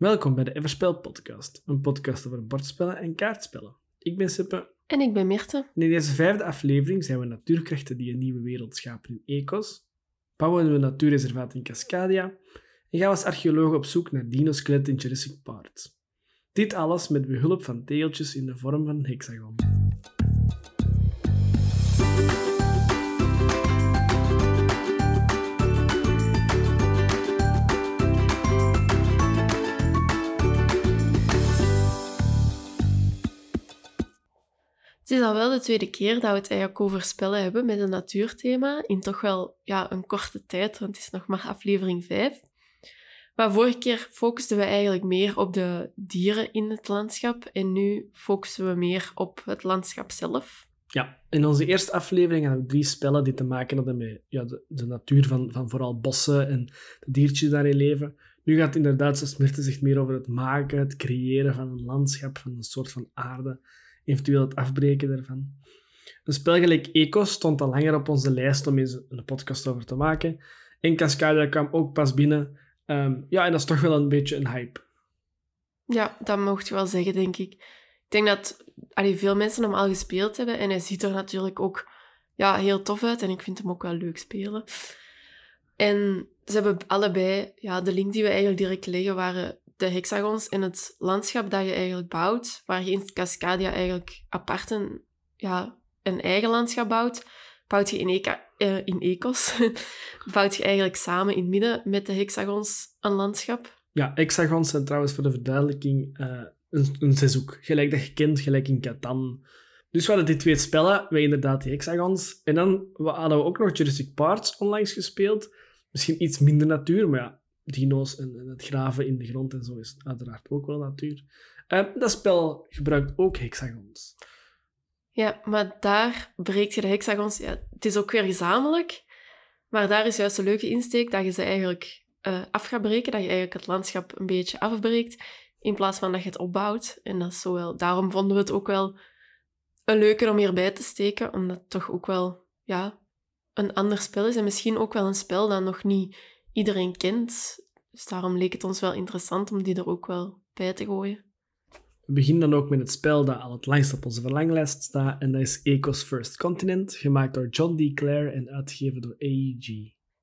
Welkom bij de Everspel podcast, een podcast over bordspellen en kaartspellen. Ik ben Sippe. En ik ben Mirte. En in deze vijfde aflevering zijn we natuurkrachten die een nieuwe wereld schapen in Ecos, bouwen we een natuurreservaat in Cascadia en gaan we als archeoloog op zoek naar dinoskeletten in Jurassic Park. Dit alles met behulp van tegeltjes in de vorm van een hexagon. Het is al wel de tweede keer dat we het eigenlijk over spellen hebben met een natuurthema. In toch wel ja, een korte tijd, want het is nog maar aflevering 5. Maar vorige keer focusten we eigenlijk meer op de dieren in het landschap. En nu focussen we meer op het landschap zelf. Ja, in onze eerste aflevering hadden we drie spellen die te maken hadden met ja, de, natuur van, van vooral bossen en de diertjes daarin leven. Nu gaat het inderdaad, zoals Mirte zegt, meer over het maken, het creëren van een landschap, van een soort van aarde eventueel het afbreken daarvan. Een spel gelijk Ecos stond al langer op onze lijst om eens een podcast over te maken. En Cascadia kwam ook pas binnen. Ehm, ja, en dat is toch wel een beetje een hype. Ja, dat mocht je wel zeggen, denk ik. Ik denk dat veel mensen hem al gespeeld hebben. En hij ziet er natuurlijk ook ja, heel tof uit. En ik vind hem ook wel leuk spelen. En ze hebben allebei, ja, de link die we eigenlijk direct leggen, waren de hexagons en het landschap dat je eigenlijk bouwt, waar je in Cascadia eigenlijk apart een, ja, een eigen landschap bouwt, bouwt je in, uh, in Ecos, bouwt je eigenlijk samen in het midden met de hexagons een landschap. Ja, hexagons zijn trouwens voor de verduidelijking uh, een, een. Gelijk dat je kent, gelijk in Catan. Dus we hadden die twee spellen, wij inderdaad die hexagons. En dan hadden we ook nog Jurassic Park onlangs gespeeld. Misschien iets minder natuur, maar ja, dino's en, het graven in de grond en zo is uiteraard ook wel natuur. Uh, dat spel gebruikt ook hexagons. Ja, maar daar breekt je de hexagons... Ja, het is ook weer gezamenlijk, maar daar is juist een leuke insteek dat je ze eigenlijk uh, af gaat breken, dat je eigenlijk het landschap een beetje afbreekt, in plaats van dat je het opbouwt. En dat is zo wel... Daarom vonden we het ook wel een leuke om hierbij te steken, omdat het toch ook wel ja, een ander spel is. En misschien ook wel een spel dat nog niet iedereen kent. Dus daarom leek het ons wel interessant om die er ook wel bij te gooien. We beginnen dan ook met het spel dat al het langst op onze verlanglijst staat, en dat is Ecos First Continent, gemaakt door John D. Clare en uitgegeven door AEG.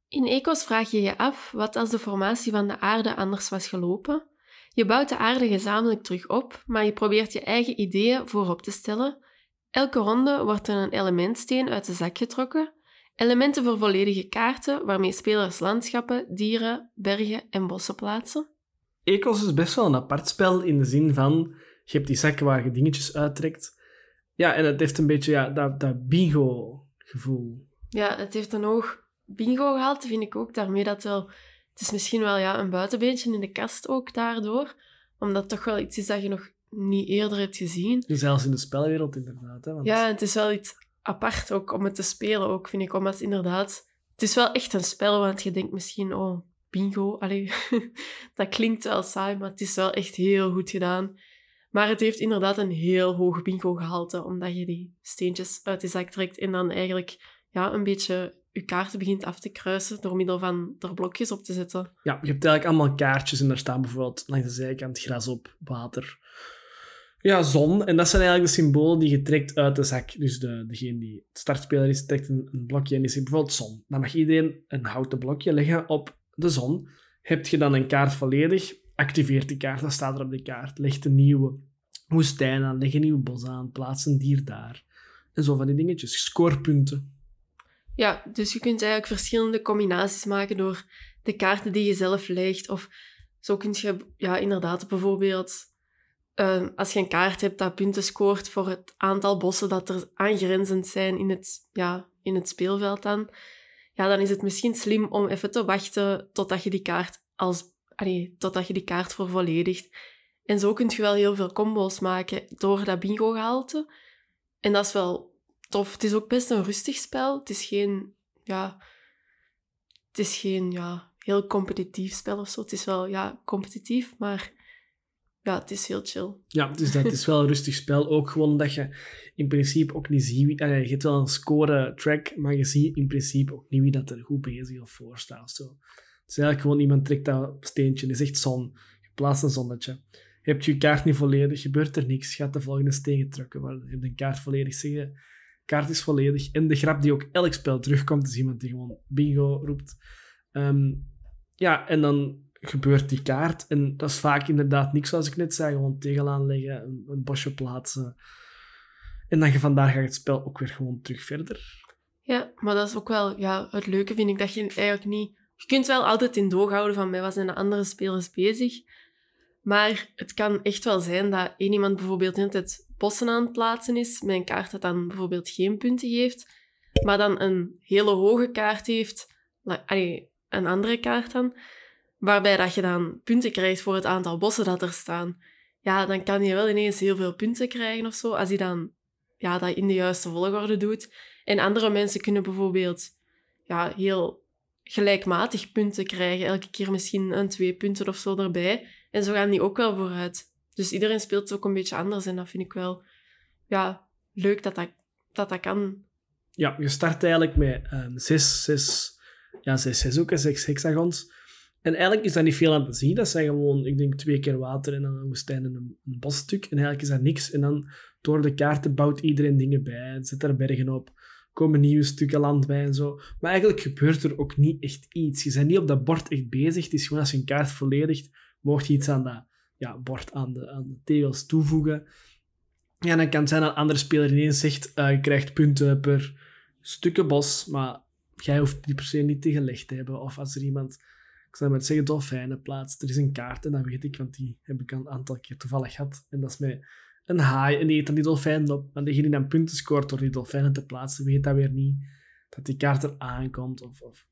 In Ecos vraag je je af wat als de formatie van de aarde anders was gelopen. Je bouwt de aarde gezamenlijk terug op, maar je probeert je eigen ideeën voorop te stellen. Elke ronde wordt er een elementsteen uit de zak getrokken Elementen voor volledige kaarten waarmee spelers landschappen, dieren, bergen en bossen plaatsen. Ecos is best wel een apart spel in de zin van je hebt die zakken waar je dingetjes uittrekt. Ja, en het heeft een beetje ja, dat, dat bingo-gevoel. Ja, het heeft een hoog bingo gehaald, vind ik ook. Daarmee dat wel... Het is misschien wel ja, een buitenbeentje in de kast ook daardoor. Omdat het toch wel iets is dat je nog niet eerder hebt gezien. Zelfs in de spelwereld inderdaad. Hè, want... Ja, het is wel iets apart ook om het te spelen, ook, vind ik. Omdat inderdaad... Het is wel echt een spel, want je denkt misschien, oh, bingo. Dat klinkt wel saai, maar het is wel echt heel goed gedaan. Maar het heeft inderdaad een heel hoog bingo-gehalte, omdat je die steentjes uit de zak trekt en dan eigenlijk ja, een beetje je kaarten begint af te kruisen door middel van er blokjes op te zetten. Ja, je hebt eigenlijk allemaal kaartjes en daar staan bijvoorbeeld langs de zijkant gras op, water, ja, zon. En dat zijn eigenlijk de symbolen die je trekt uit de zak. Dus de, degene die het startspeler is, trekt een, een blokje en die zegt bijvoorbeeld zon. Dan mag iedereen een houten blokje leggen op de zon. Heb je dan een kaart volledig, activeert die kaart, dan staat er op de kaart. Leg een nieuwe woestijn aan, leg een nieuw bos aan, plaats een dier daar. En zo van die dingetjes. Scorepunten. Ja, dus je kunt eigenlijk verschillende combinaties maken door de kaarten die je zelf legt. Of zo kun je ja, inderdaad bijvoorbeeld Ehm, als je een kaart hebt dat punten scoort voor het aantal bossen dat er aangrenzend zijn in het, ja, in het speelveld dan, ja, dan is het misschien slim om even te wachten totdat je die kaart, als, allee, totdat je die kaart vervolledigt. En zo kun je wel heel veel combo's maken door dat bingo-gehalte. En dat is wel tof. Het is ook best een rustig spel. Het is geen, ja, het is geen ja, heel competitief spel of zo. Het is wel ja, competitief, maar ja, het is heel chill. Ja, dus dat is wel een rustig spel. Ook gewoon dat je in principe ook niet ziet... Wie, je hebt wel een score-track, maar je ziet in principe ook niet wie dat er goed bezig of voor staat. Zo. Het is eigenlijk gewoon iemand trekt dat steentje en is echt zon. Je plaats een zonnetje. Je je kaart niet volledig, gebeurt er niks. Gaat de volgende steen getrokken worden. Je hebt een kaart volledig. Zeggen, kaart is volledig. En de grap die ook elk spel terugkomt, is iemand die gewoon bingo roept. Ehm, ja, en dan gebeurt die kaart. En dat is vaak inderdaad niks, zoals ik net zei. Gewoon tegel aanleggen, een, bosje plaatsen. En dan vandaar gaat het spel ook weer gewoon terug verder. Ja, maar dat is ook wel ja, het leuke, vind ik, dat je eigenlijk niet... Je kunt wel altijd in doog houden van mij, wat zijn de andere spelers bezig? Maar het kan echt wel zijn dat iemand bijvoorbeeld in het bossen aan het plaatsen is, met een kaart dat dan bijvoorbeeld geen punten geeft, maar dan een hele hoge kaart heeft, allee, een andere kaart dan, waarbij dat je dan punten krijgt voor het aantal bossen dat er staan. Ja, dan kan je wel ineens heel veel punten krijgen of zo, als hij dan ja, dat in de juiste volgorde doet. En andere mensen kunnen bijvoorbeeld ja, heel gelijkmatig punten krijgen. Elke keer misschien een twee punten of zo erbij. En zo gaan die ook wel vooruit. Dus iedereen speelt ook een beetje anders. En dat vind ik wel ja, leuk dat dat, dat, dat kan. Ja, je start eigenlijk met um, zes, zes, ja, zes zeshoeken, zes hexagons. En eigenlijk is dat niet veel aan te zien. Dat zijn gewoon, ik denk, twee keer water en dan een woestijn en een, bosstuk. En eigenlijk is dat niks. En dan door de kaarten bouwt iedereen dingen bij. Zet er bergen op. Komen nieuwe stukken land bij en zo. Maar eigenlijk gebeurt er ook niet echt iets. Je bent niet op dat bord echt bezig. Het is gewoon als je een kaart volledigt, mocht je iets aan dat ja, bord, aan de, aan de tegels toevoegen. Ja, dan kan het zijn dat een andere speler ineens zegt, uh, je krijgt punten per stukken bos, maar jij hoeft die per se niet gelegd te hebben. Of als er iemand, ik zou maar zeggen, dolfijnen plaatst, er is een kaart en dat weet ik, want die heb ik een aantal keer toevallig gehad. En dat is met een haai en die eet dan die dolfijnen op. Maar degene die dan punten scoort door die dolfijnen te plaatsen, weet dat weer niet. Dat die kaart er aankomt. Of, of.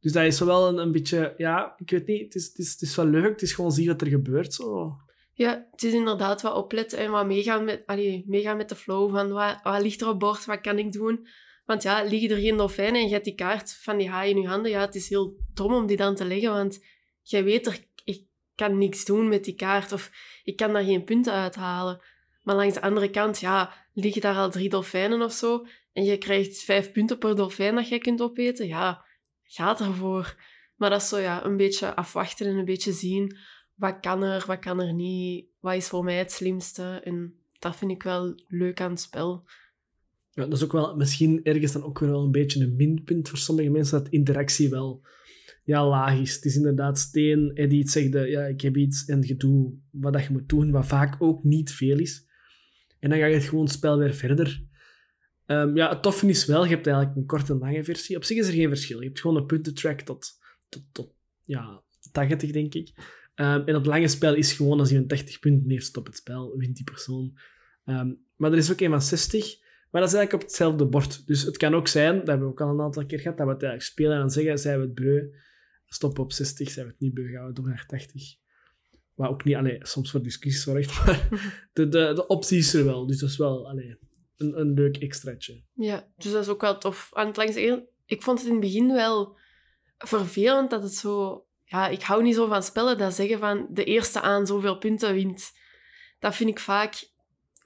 Dus dat is wel een, een beetje, ja, ik weet niet, het is, het, is, het is wel leuk. Het is gewoon zien wat er gebeurt. Zo. Ja, het is inderdaad wat opletten en wat meegaan met, allee, meegaan met de flow van wat, wat ligt er op bord, wat kan ik doen. Want ja, liggen er geen dolfijnen en je hebt die kaart van die haai in je handen, ja, het is heel dom om die dan te leggen, want jij weet er, ik kan niks doen met die kaart of ik kan daar geen punten uithalen. Maar langs de andere kant, ja, liggen daar al drie dolfijnen of zo. En je krijgt vijf punten per dolfijn dat jij kunt opeten. Ja, gaat ervoor. Maar dat is zo ja, een beetje afwachten en een beetje zien. Wat kan er, wat kan er niet? Wat is voor mij het slimste? En dat vind ik wel leuk aan het spel. Ja, dat is ook wel misschien ergens dan ook wel een beetje een minpunt voor sommige mensen, dat interactie wel ja, laag is. Het is inderdaad steen, Eddie zegt, ja, ik heb iets en je doet wat dat je moet doen, wat vaak ook niet veel is. En dan ga je het gewoon spel weer verder. Um, ja, het toffe is wel, je hebt eigenlijk een korte en lange versie. Op zich is er geen verschil. Je hebt gewoon een puntentrack tot, tot, tot ja, 80, denk ik. Um, en het lange spel is gewoon, als je een 80 punten heeft op het spel, wint die persoon. Um, maar er is ook een van 60, maar dat is eigenlijk op hetzelfde bord. Dus het kan ook zijn, dat hebben we ook al een aantal keer gehad, dat we het eigenlijk spelen en zeggen, zijn we het breu, stoppen op 60, zijn we het niet beu, gaan we door naar 80. Wat ook niet, allee, soms voor discussies zorgt, maar de, de, de optie is er wel. Dus dat is wel allee, een, een leuk extraatje. Ja, dus dat is ook wel tof. Aan het langs ik vond het in het begin wel vervelend dat het zo... Ja, ik hou niet zo van spellen dat zeggen van de eerste aan zoveel punten wint. Dat vind ik vaak...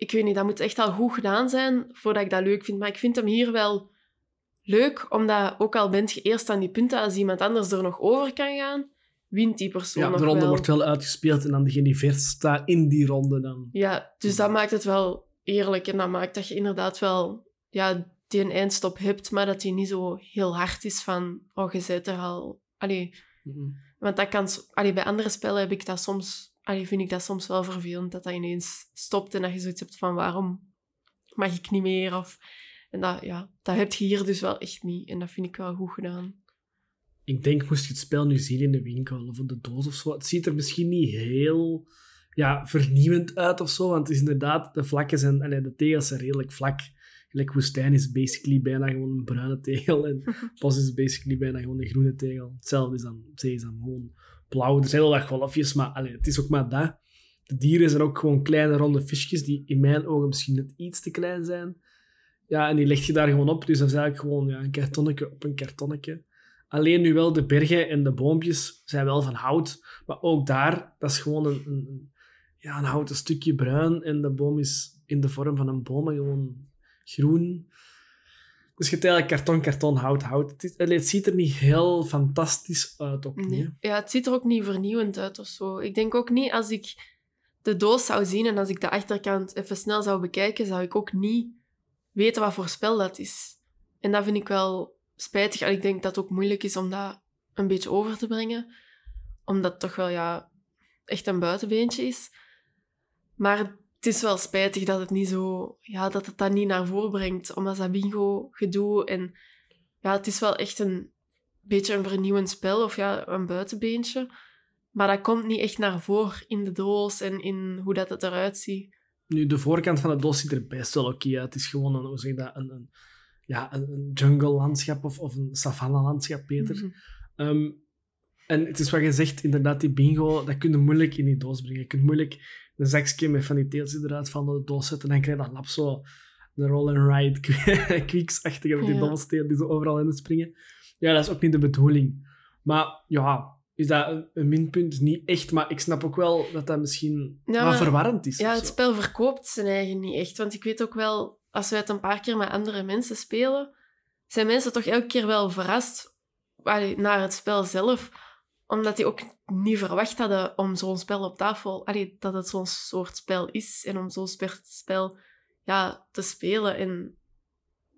Ik weet niet, dat moet echt al goed gedaan zijn voordat ik dat leuk vind. Maar ik vind hem hier wel leuk, omdat ook al bent je eerst aan die punten, als iemand anders er nog over kan gaan, wint die persoon Ja, de ronde wel. wordt wel uitgespeeld en dan degene die verst staat in die ronde dan. Ja, dus dat maakt het wel eerlijk en dat maakt dat je inderdaad wel ja, die een eindstop hebt, maar dat die niet zo heel hard is van, oh, je zit er al... Allee, Mhm. want dat kan... Allee, bij andere spellen heb ik dat soms... Allee, vind ik dat soms wel vervelend, dat dat ineens stopt en dat je zoiets hebt van, waarom mag ik niet meer? Of, en dat, ja, dat heb je hier dus wel echt niet. En dat vind ik wel goed gedaan. Ik denk, moest je het spel nu zien in de winkel of op de doos of zo, het ziet er misschien niet heel ja, vernieuwend uit of zo, want het is inderdaad, de vlakken zijn, allee, de tegels zijn redelijk vlak. Gelijk woestijn is basically bijna gewoon een bruine tegel en bos is basically bijna gewoon een groene tegel. Hetzelfde is dan, zee is dan gewoon blauw. Er zijn wel wat golfjes, maar het is ook maar dat. De dieren zijn ook gewoon kleine ronde visjes die in mijn ogen misschien net iets te klein zijn. Ja, en die leg je daar gewoon op. Dus dat is eigenlijk gewoon ja, een kartonnetje op een kartonnetje. Alleen nu wel de bergen en de boompjes zijn wel van hout. Maar ook daar, dat is gewoon een, een, ja, een houten stukje bruin. En de boom is in de vorm van een boom, gewoon groen. Dus je hebt eigenlijk karton, karton, hout, hout. Het, is- allee, het ziet er niet heel fantastisch uit, ook niet. hè. Nee. Ja, het ziet er ook niet vernieuwend uit of zo. Ik denk ook niet als ik de doos zou zien en als ik de achterkant even snel zou bekijken, zou ik ook niet weten wat voor spel dat is. En dat vind ik wel spijtig. En ik denk dat het ook moeilijk is om dat een beetje over te brengen. Omdat het toch wel ja, echt een buitenbeentje is. Maar het is wel spijtig dat het niet zo... Ja, dat het dat niet naar voren brengt. Omdat dat bingo gedoe en... Ja, het is wel echt een beetje een vernieuwend spel. Of ja, een buitenbeentje. Maar dat komt niet echt naar voren in de doos en in hoe dat het eruit ziet. Nu, de voorkant van de doos ziet er best wel oké uit. Het is gewoon een, hoe zeg je dat, een, een, ja, een, een jungle-landschap of, of een savanne-landschap, beter. Mhm. Ehm, en het is wat je zegt, inderdaad, die bingo, dat kun je moeilijk in die doos brengen. Je kunt moeilijk een zakje met van die teeltjes eruit van de doos zetten en dan krijg je dat lap zo een roll-and-ride quicks-achtige met die Ja. dobbelstenen die zo overal in springen. Ja, dat is ook niet de bedoeling. Maar ja, is dat een, minpunt? Niet echt, maar ik snap ook wel dat dat misschien Ja, wat verwarrend is. Ja, het spel verkoopt zijn eigen niet echt. Want ik weet ook wel, als wij het een paar keer met andere mensen spelen, zijn mensen toch elke keer wel verrast naar het spel zelf. Omdat die ook niet verwacht hadden om zo'n spel op tafel... Dat het zo'n soort spel is en om zo'n spe- spel ja, te spelen. En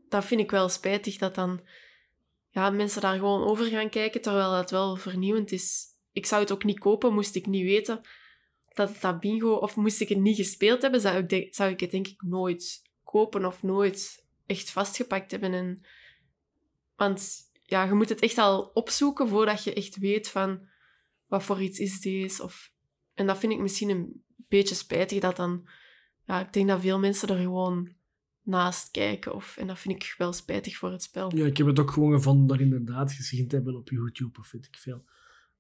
dat vind ik wel spijtig, dat dan ja, mensen daar gewoon over gaan kijken, terwijl het wel vernieuwend is. Ik zou het ook niet kopen, moest ik niet weten dat het dat bingo, of moest ik het niet gespeeld hebben, zou ik, zou ik het denk ik nooit kopen of nooit echt vastgepakt hebben. En, want ja, je moet het echt al opzoeken voordat je echt weet van wat voor iets is deze. Of, en dat vind ik misschien een beetje spijtig dat dan... Ja, ik denk dat veel mensen er gewoon naast kijken. Of, en dat vind ik wel spijtig voor het spel. Ja, ik heb het ook gewoon gevonden door inderdaad gezien te hebben op YouTube of weet ik veel.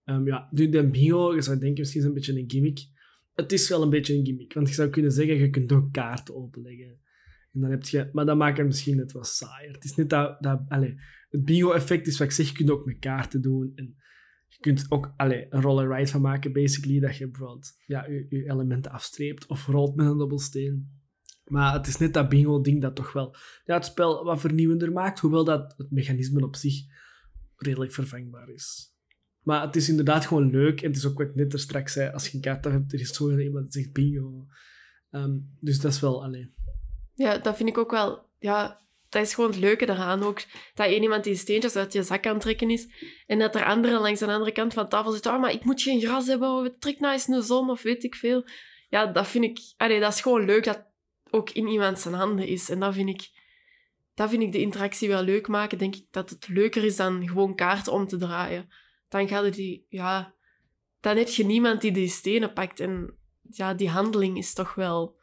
Ehm, ja, de bingo, je zou denken misschien is een beetje een gimmick. Het is wel een beetje een gimmick, want je zou kunnen zeggen, je kunt ook kaarten openleggen. En dan heb je, maar dat maakt het misschien net wat saaier. Het is niet dat, dat allez, het bingo-effect is wat ik zeg, je kunt ook met kaarten doen. En je kunt ook allez, een roll and ride van maken, basically, dat je bijvoorbeeld ja, je, elementen afstreept of rolt met een dobbelsteen. Maar het is net dat bingo-ding dat toch wel ja, het spel wat vernieuwender maakt, hoewel dat het mechanisme op zich redelijk vervangbaar is. Maar het is inderdaad gewoon leuk. En het is ook wat ik net er straks zei. Als je een kaart hebt, er is zo iemand die zegt bingo. Ehm, dus dat is wel... Allee. Ja, dat vind ik ook wel... Ja, dat is gewoon het leuke daaraan ook. Dat één iemand die steentjes uit je zak aan trekken is. En dat er anderen langs de andere kant van tafel zitten. Oh, maar ik moet geen gras hebben. Of trek nou eens een zon. Of weet ik veel. Ja, dat vind ik... Allee, dat is gewoon leuk dat ook in iemand zijn handen is. En dat vind ik... Dat vind ik de interactie wel leuk maken. Denk ik dat het leuker is dan gewoon kaarten om te draaien. Dan gaat het die... Ja... Dan heb je niemand die die stenen pakt. En ja, die handeling is toch wel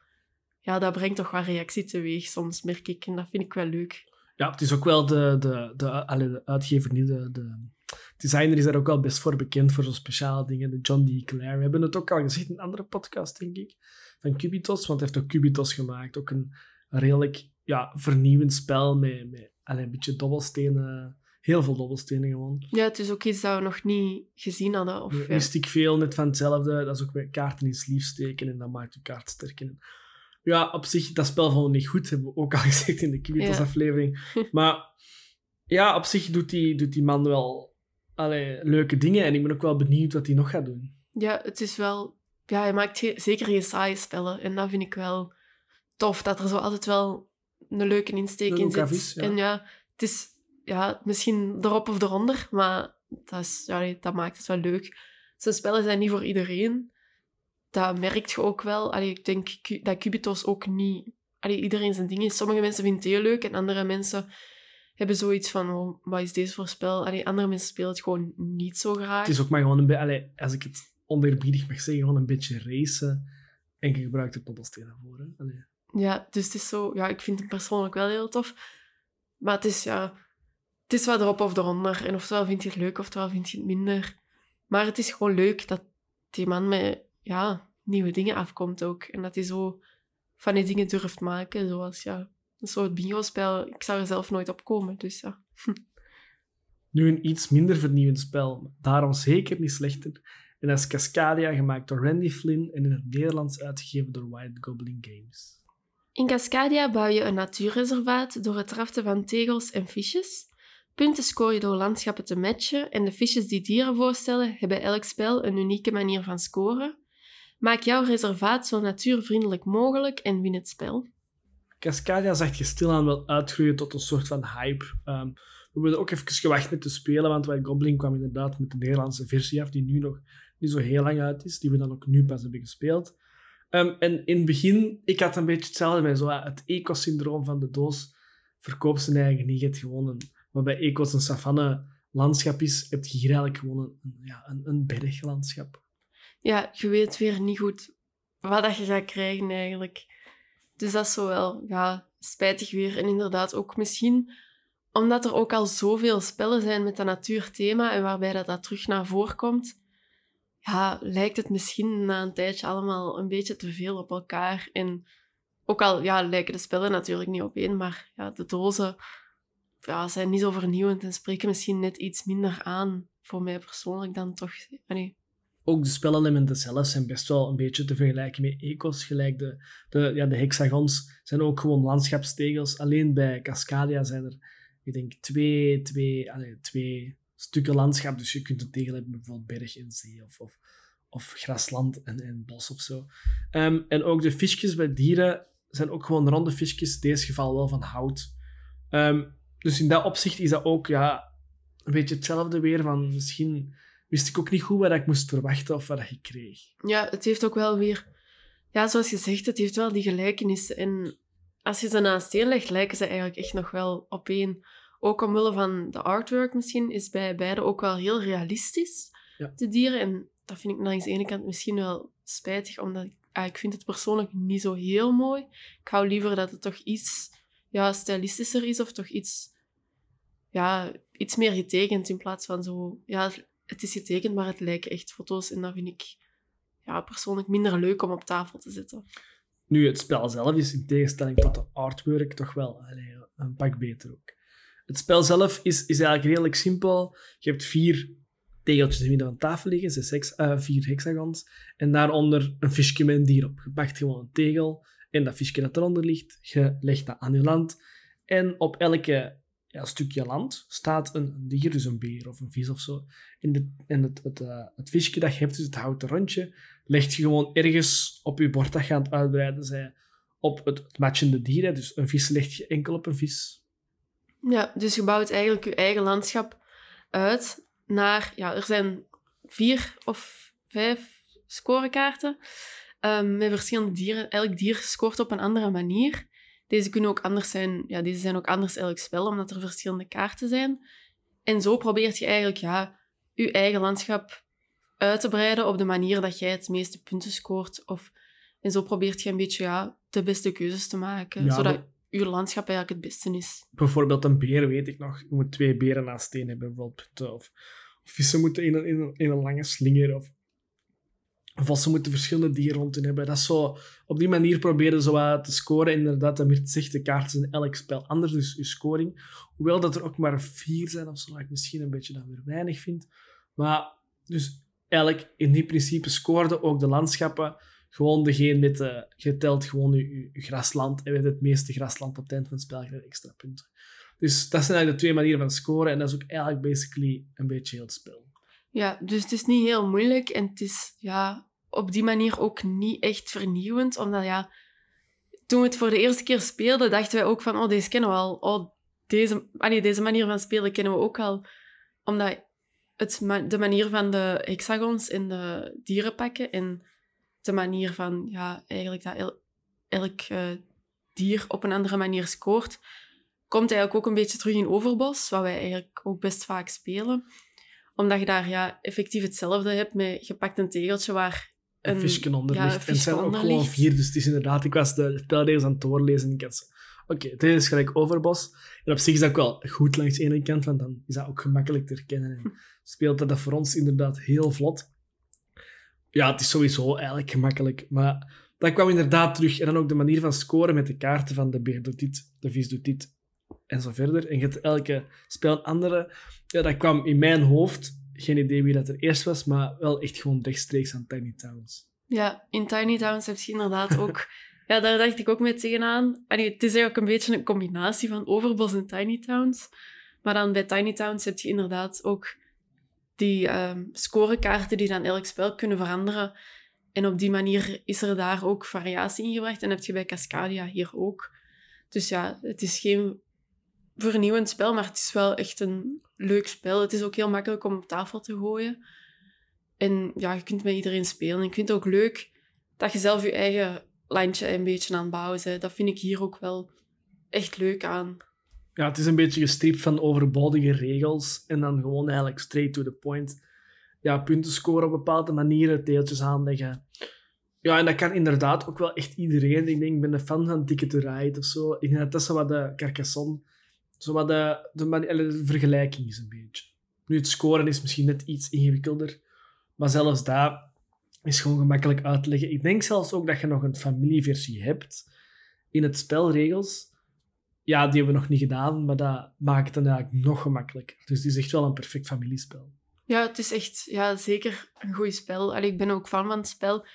ja, dat brengt toch wel reactie teweeg soms, merk ik. En dat vind ik wel leuk. Ja, het is ook wel de, de, de, de uitgever, niet de, de designer is daar ook wel best voor bekend voor zo'n speciale dingen. De John D. Clare. We hebben het ook al gezien in een andere podcast, denk ik. Van Cubitos, want hij heeft ook Cubitos gemaakt. Ook een redelijk ja, vernieuwend spel met, met een beetje dobbelstenen. Heel veel dobbelstenen gewoon. Ja, het is ook iets dat we nog niet gezien hadden. Of, ja. Mystiek veel, net van hetzelfde. Dat is ook met kaarten in sleeve steken en dat maakt je kaart sterker. Ja, op zich, dat spel vonden we niet goed, hebben we ook al gezegd in de Cubitos Ja. aflevering. Maar ja, op zich doet die, doet die man wel allee, leuke dingen en ik ben ook wel benieuwd wat hij nog gaat doen. ja, het is wel... Ja, hij maakt ge- zeker geen saaie spellen. En dat vind ik wel tof, dat er zo altijd wel een leuke insteek in zit. is, ja. En ja, het is ja, misschien erop of eronder, maar dat, is, ja, dat maakt het wel leuk. Zijn spellen zijn niet voor iedereen. Dat merkt je ook wel. Allee, ik denk dat Cubitos ook niet... Allee, iedereen zijn ding is. Sommige mensen vinden het heel leuk en andere mensen hebben zoiets van, oh, wat is deze voor spel? Allee, andere mensen spelen het gewoon niet zo graag. Het is ook maar gewoon een beetje, als ik het oneerbiedig mag zeggen, gewoon een beetje racen. En je gebruikt er dobbelstenen voor. Hè? Allee. Ja, dus het is zo... Ja, ik vind hem persoonlijk wel heel tof. Maar het is, ja... Het is wat erop of eronder. En oftewel vind je het leuk, oftewel vind je het minder. Maar het is gewoon leuk dat die man met ja, nieuwe dingen afkomt ook. En dat hij zo van die dingen durft maken. Zoals, ja, een soort bingo-spel. Ik zou er zelf nooit op komen, dus ja. Nu een iets minder vernieuwend spel, maar daarom zeker niet slechter. En dat is Cascadia, gemaakt door Randy Flynn en in het Nederlands uitgegeven door White Goblin Games. In Cascadia bouw je een natuurreservaat door het raften van tegels en visjes. Punten scoor je door landschappen te matchen en de visjes die dieren voorstellen hebben elk spel een unieke manier van scoren. Maak jouw reservaat zo natuurvriendelijk mogelijk en win het spel. Cascadia zag je stilaan wel uitgroeien tot een soort van hype. Ehm, we hebben ook even gewacht met te spelen, want White Goblin kwam inderdaad met de Nederlandse versie af, die nu nog niet zo heel lang uit is, die we dan ook nu pas hebben gespeeld. Ehm, en in het begin, ik had een beetje hetzelfde bij zo, het eco-syndroom van de doos. Verkoop ze eigenlijk niet. Je hebt gewoon een, wat bij eco's een savanne landschap is, heb je hier eigenlijk gewoon een, ja, een berglandschap. Ja, je weet weer niet goed wat dat je gaat krijgen eigenlijk. Dus dat is zo wel ja, spijtig weer. En inderdaad ook misschien omdat er ook al zoveel spellen zijn met dat natuurthema en waarbij dat, dat terug naar voren komt, ja, lijkt het misschien na een tijdje allemaal een beetje te veel op elkaar. En ook al ja, lijken de spellen natuurlijk niet op één, maar ja, de dozen ja, zijn niet zo vernieuwend en spreken misschien net iets minder aan voor mij persoonlijk dan toch. Nee. Ook de spelelementen zelf zijn best wel een beetje te vergelijken met ecos. Gelijk de, de, ja, de hexagons zijn ook gewoon landschapstegels. Alleen bij Cascadia zijn er, ik denk, twee, twee, allez, twee stukken landschap. Dus je kunt het tegen hebben, bijvoorbeeld berg en zee of, of, of grasland en, en bos of zo. Ehm, en ook de visjes bij dieren zijn ook gewoon ronde visjes, in deze geval wel van hout. Ehm, dus in dat opzicht is dat ook ja, een beetje hetzelfde weer. Van misschien wist ik ook niet goed wat ik moest verwachten of wat ik kreeg. Ja, het heeft ook wel weer... Ja, zoals je zegt, het heeft wel die gelijkenissen. En als je ze naast één legt, lijken ze eigenlijk echt nog wel op één ook omwille van de artwork misschien, is bij beide ook wel heel realistisch, ja. de dieren. En dat vind ik langs de ene kant misschien wel spijtig, omdat ik, ah, ik vind het persoonlijk niet zo heel mooi. Ik hou liever dat het toch iets ja, stylistischer is, of toch iets, ja, iets meer getekend, in plaats van zo... Ja, het is getekend, maar het lijken echt foto's. En dat vind ik ja, persoonlijk minder leuk om op tafel te zetten. Nu, het spel zelf is in tegenstelling tot de artwork toch wel een pak beter ook. Het spel zelf is, is eigenlijk redelijk simpel. Je hebt vier tegeltjes in midden van tafel liggen, zes hex, uh, vier hexagons. En daaronder een visje met een dier op. Je pakt gewoon een tegel en dat visje dat eronder ligt, je legt dat aan je land. En op elke ja, stukje land staat een, dier, dus een beer of een vis of zo. En, de, en het, het, uh, het visje dat je hebt, dus het houten rondje, leg je gewoon ergens op je bord dat je aan het uitbreiden zij op het, matchende dier. Dus een vis leg je enkel op een vis. Ja, dus je bouwt eigenlijk je eigen landschap uit naar... Ja, er zijn vier of vijf scorekaarten um, met verschillende dieren. Elk dier scoort op een andere manier. Deze kunnen ook anders zijn. Ja, deze zijn ook anders elk spel, omdat er verschillende kaarten zijn. En zo probeert je eigenlijk ja, je eigen landschap uit te breiden op de manier dat jij het meeste punten scoort. Of, en zo probeert je een beetje ja, de beste keuzes te maken, zodat je landschap eigenlijk het beste is. Bijvoorbeeld een beer, weet ik nog. Je moet twee beren naast één hebben, bijvoorbeeld. Of, of vissen moeten in een, in, een, in een lange slinger. Of vossen moeten verschillende dieren hebben. Dat is zo, op die manier proberen ze te scoren. Inderdaad, dat Mirt zegt, de kaarten in elk spel anders, dus je scoring. Hoewel dat er ook maar vier zijn of zo, wat ik misschien een beetje dan weer weinig vind. Maar dus eigenlijk in die principe scoorden ook de landschappen gewoon degene met de... Je telt gewoon je, grasland en met het meeste grasland op het eind van het spel krijg extra punten. Dus dat zijn eigenlijk de twee manieren van scoren en dat is ook eigenlijk basically een beetje heel het spel. Ja, dus het is niet heel moeilijk en het is ja, op die manier ook niet echt vernieuwend, omdat ja, toen we het voor de eerste keer speelden, dachten wij ook van, oh, deze kennen we al. Oh, deze, ah nee, deze manier van spelen kennen we ook al. Omdat het, de manier van de hexagons en de dierenpakken en de manier van, ja, eigenlijk dat elk uh, dier op een andere manier scoort, komt eigenlijk ook een beetje terug in Overbos, wat wij eigenlijk ook best vaak spelen. Omdat je daar ja, effectief hetzelfde hebt met je pakt een tegeltje waar een, een visje onder ligt. en het zijn ook gewoon vier, dus het is inderdaad... Ik was de spelregels aan het doorlezen en ik had zo... Oké, okay, dit is gelijk Overbos. En op zich is dat ook wel goed langs de ene kant, want dan is dat ook gemakkelijk te herkennen. En speelt dat voor ons inderdaad heel vlot ja, het is sowieso eigenlijk gemakkelijk. Maar dat kwam inderdaad terug. En dan ook de manier van scoren met de kaarten van de beer doet dit, de vis doet dit en zo verder. En je hebt elke spel andere. Ja, dat kwam in mijn hoofd. Geen idee wie dat er eerst was, maar wel echt gewoon rechtstreeks aan Tiny Towns. Ja, in Tiny Towns heb je inderdaad ook Ja, daar dacht ik ook mee tegenaan. Allee, het is eigenlijk een beetje een combinatie van Overbos en Tiny Towns. Maar dan bij Tiny Towns heb je inderdaad ook die ehm, scorekaarten die dan elk spel kunnen veranderen. En op die manier is er daar ook variatie in gebracht. En heb je bij Cascadia hier ook. Dus ja, het is geen vernieuwend spel, maar het is wel echt een leuk spel. Het is ook heel makkelijk om op tafel te gooien. En ja, je kunt met iedereen spelen. En ik vind het ook leuk dat je zelf je eigen landje een beetje aan het bouwen bent. Dat vind ik hier ook wel echt leuk aan. Ja, het is een beetje gestript van overbodige regels en dan gewoon eigenlijk straight to the point. Ja, punten scoren op bepaalde manieren, teeltjes aanleggen. Ja, en dat kan inderdaad ook wel echt iedereen. Ik denk, ik ben een fan van Ticket to Ride of zo. Ik denk dat dat zo wat de Carcassonne, zo wat de, de, de vergelijking is een beetje. Nu, het scoren is misschien net iets ingewikkelder, maar zelfs daar is gewoon gemakkelijk uit te leggen. Ik denk zelfs ook dat je nog een familieversie hebt in het spelregels. Ja, die hebben we nog niet gedaan, maar dat maakt het dan eigenlijk nog gemakkelijker. Dus het is echt wel een perfect familiespel. Ja, het is echt ja, zeker een goed spel. Allee, ik ben ook fan van het spel.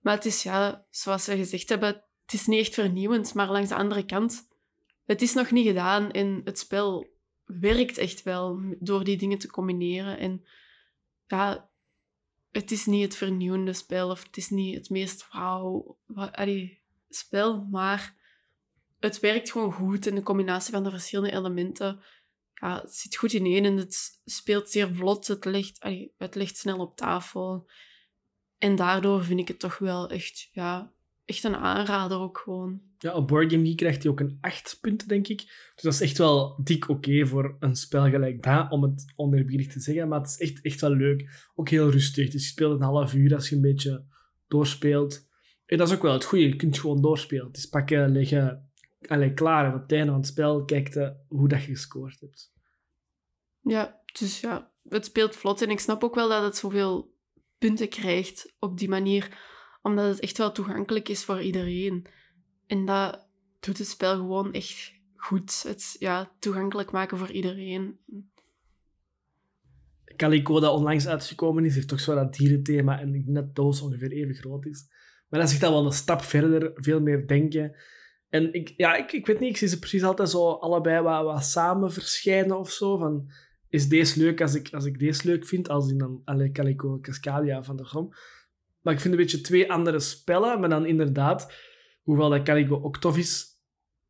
Maar het is, ja, zoals we gezegd hebben, het is niet echt vernieuwend. Maar langs de andere kant, het is nog niet gedaan. En het spel werkt echt wel door die dingen te combineren. En ja, het is niet het vernieuwende spel. Of het is niet het meest wauw spel. Maar het werkt gewoon goed. En de combinatie van de verschillende elementen ja, het zit goed ineen en het speelt zeer vlot. Het ligt, het ligt snel op tafel. En daardoor vind ik het toch wel echt, ja, echt een aanrader ook gewoon. Ja, op Board Game Geek krijgt hij ook een 8 punten, denk ik. Dus dat is echt wel dik oké voor een spel gelijk dat, om het oneerbiedig te zeggen. Maar het is echt, echt wel leuk. Ook heel rustig. Dus je speelt een half uur als je een beetje doorspeelt. En dat is ook wel het goede. Je kunt gewoon doorspelen. Het is pakken, leggen, alleen klaar. En op het einde van het spel kijkt je hoe dat je gescoord hebt. Ja, dus ja, het speelt vlot. En ik snap ook wel dat het zoveel punten krijgt op die manier. Omdat het echt wel toegankelijk is voor iedereen. En dat doet het spel gewoon echt goed. Het ja, toegankelijk maken voor iedereen. Calico, dat onlangs uitgekomen is, heeft toch zo dat dierenthema en net doos ongeveer even groot is. Maar dan zit dat wel een stap verder, veel meer denken. En ik, ja, ik, ik weet niet, ik zie ze precies altijd zo allebei wat, wat samen verschijnen of zo. Van, is deze leuk als ik, als ik deze leuk vind, als in dan Calico Cascadia van de Grom. Maar ik vind een beetje twee andere spellen, maar dan inderdaad, hoewel dat Calico ook tof is,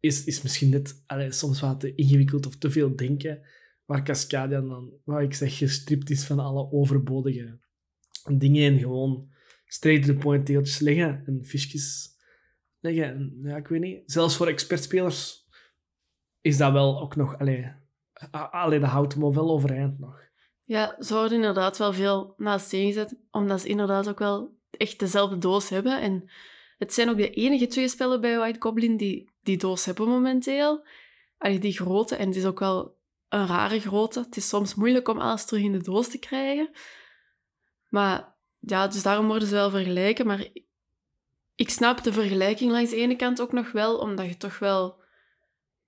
is, is misschien net allee, soms wat te ingewikkeld of te veel denken. Waar Cascadia dan, wat ik zeg, gestript is van alle overbodige dingen en gewoon straight to the point teeltjes leggen en visjes leggen. En, ja, ik weet niet. Zelfs voor expertspelers is dat wel ook nog... Allee, allee, dat houdt me wel overeind nog. Ja, ze worden inderdaad wel veel naast gezet, omdat ze inderdaad ook wel echt dezelfde doos hebben. En het zijn ook de enige twee spellen bij White Goblin die die doos hebben momenteel. Allee, die grote, en het is ook wel een rare grootte. Het is soms moeilijk om alles terug in de doos te krijgen. Maar ja, dus daarom worden ze wel vergelijken. Maar ik snap de vergelijking langs de ene kant ook nog wel, omdat je toch wel...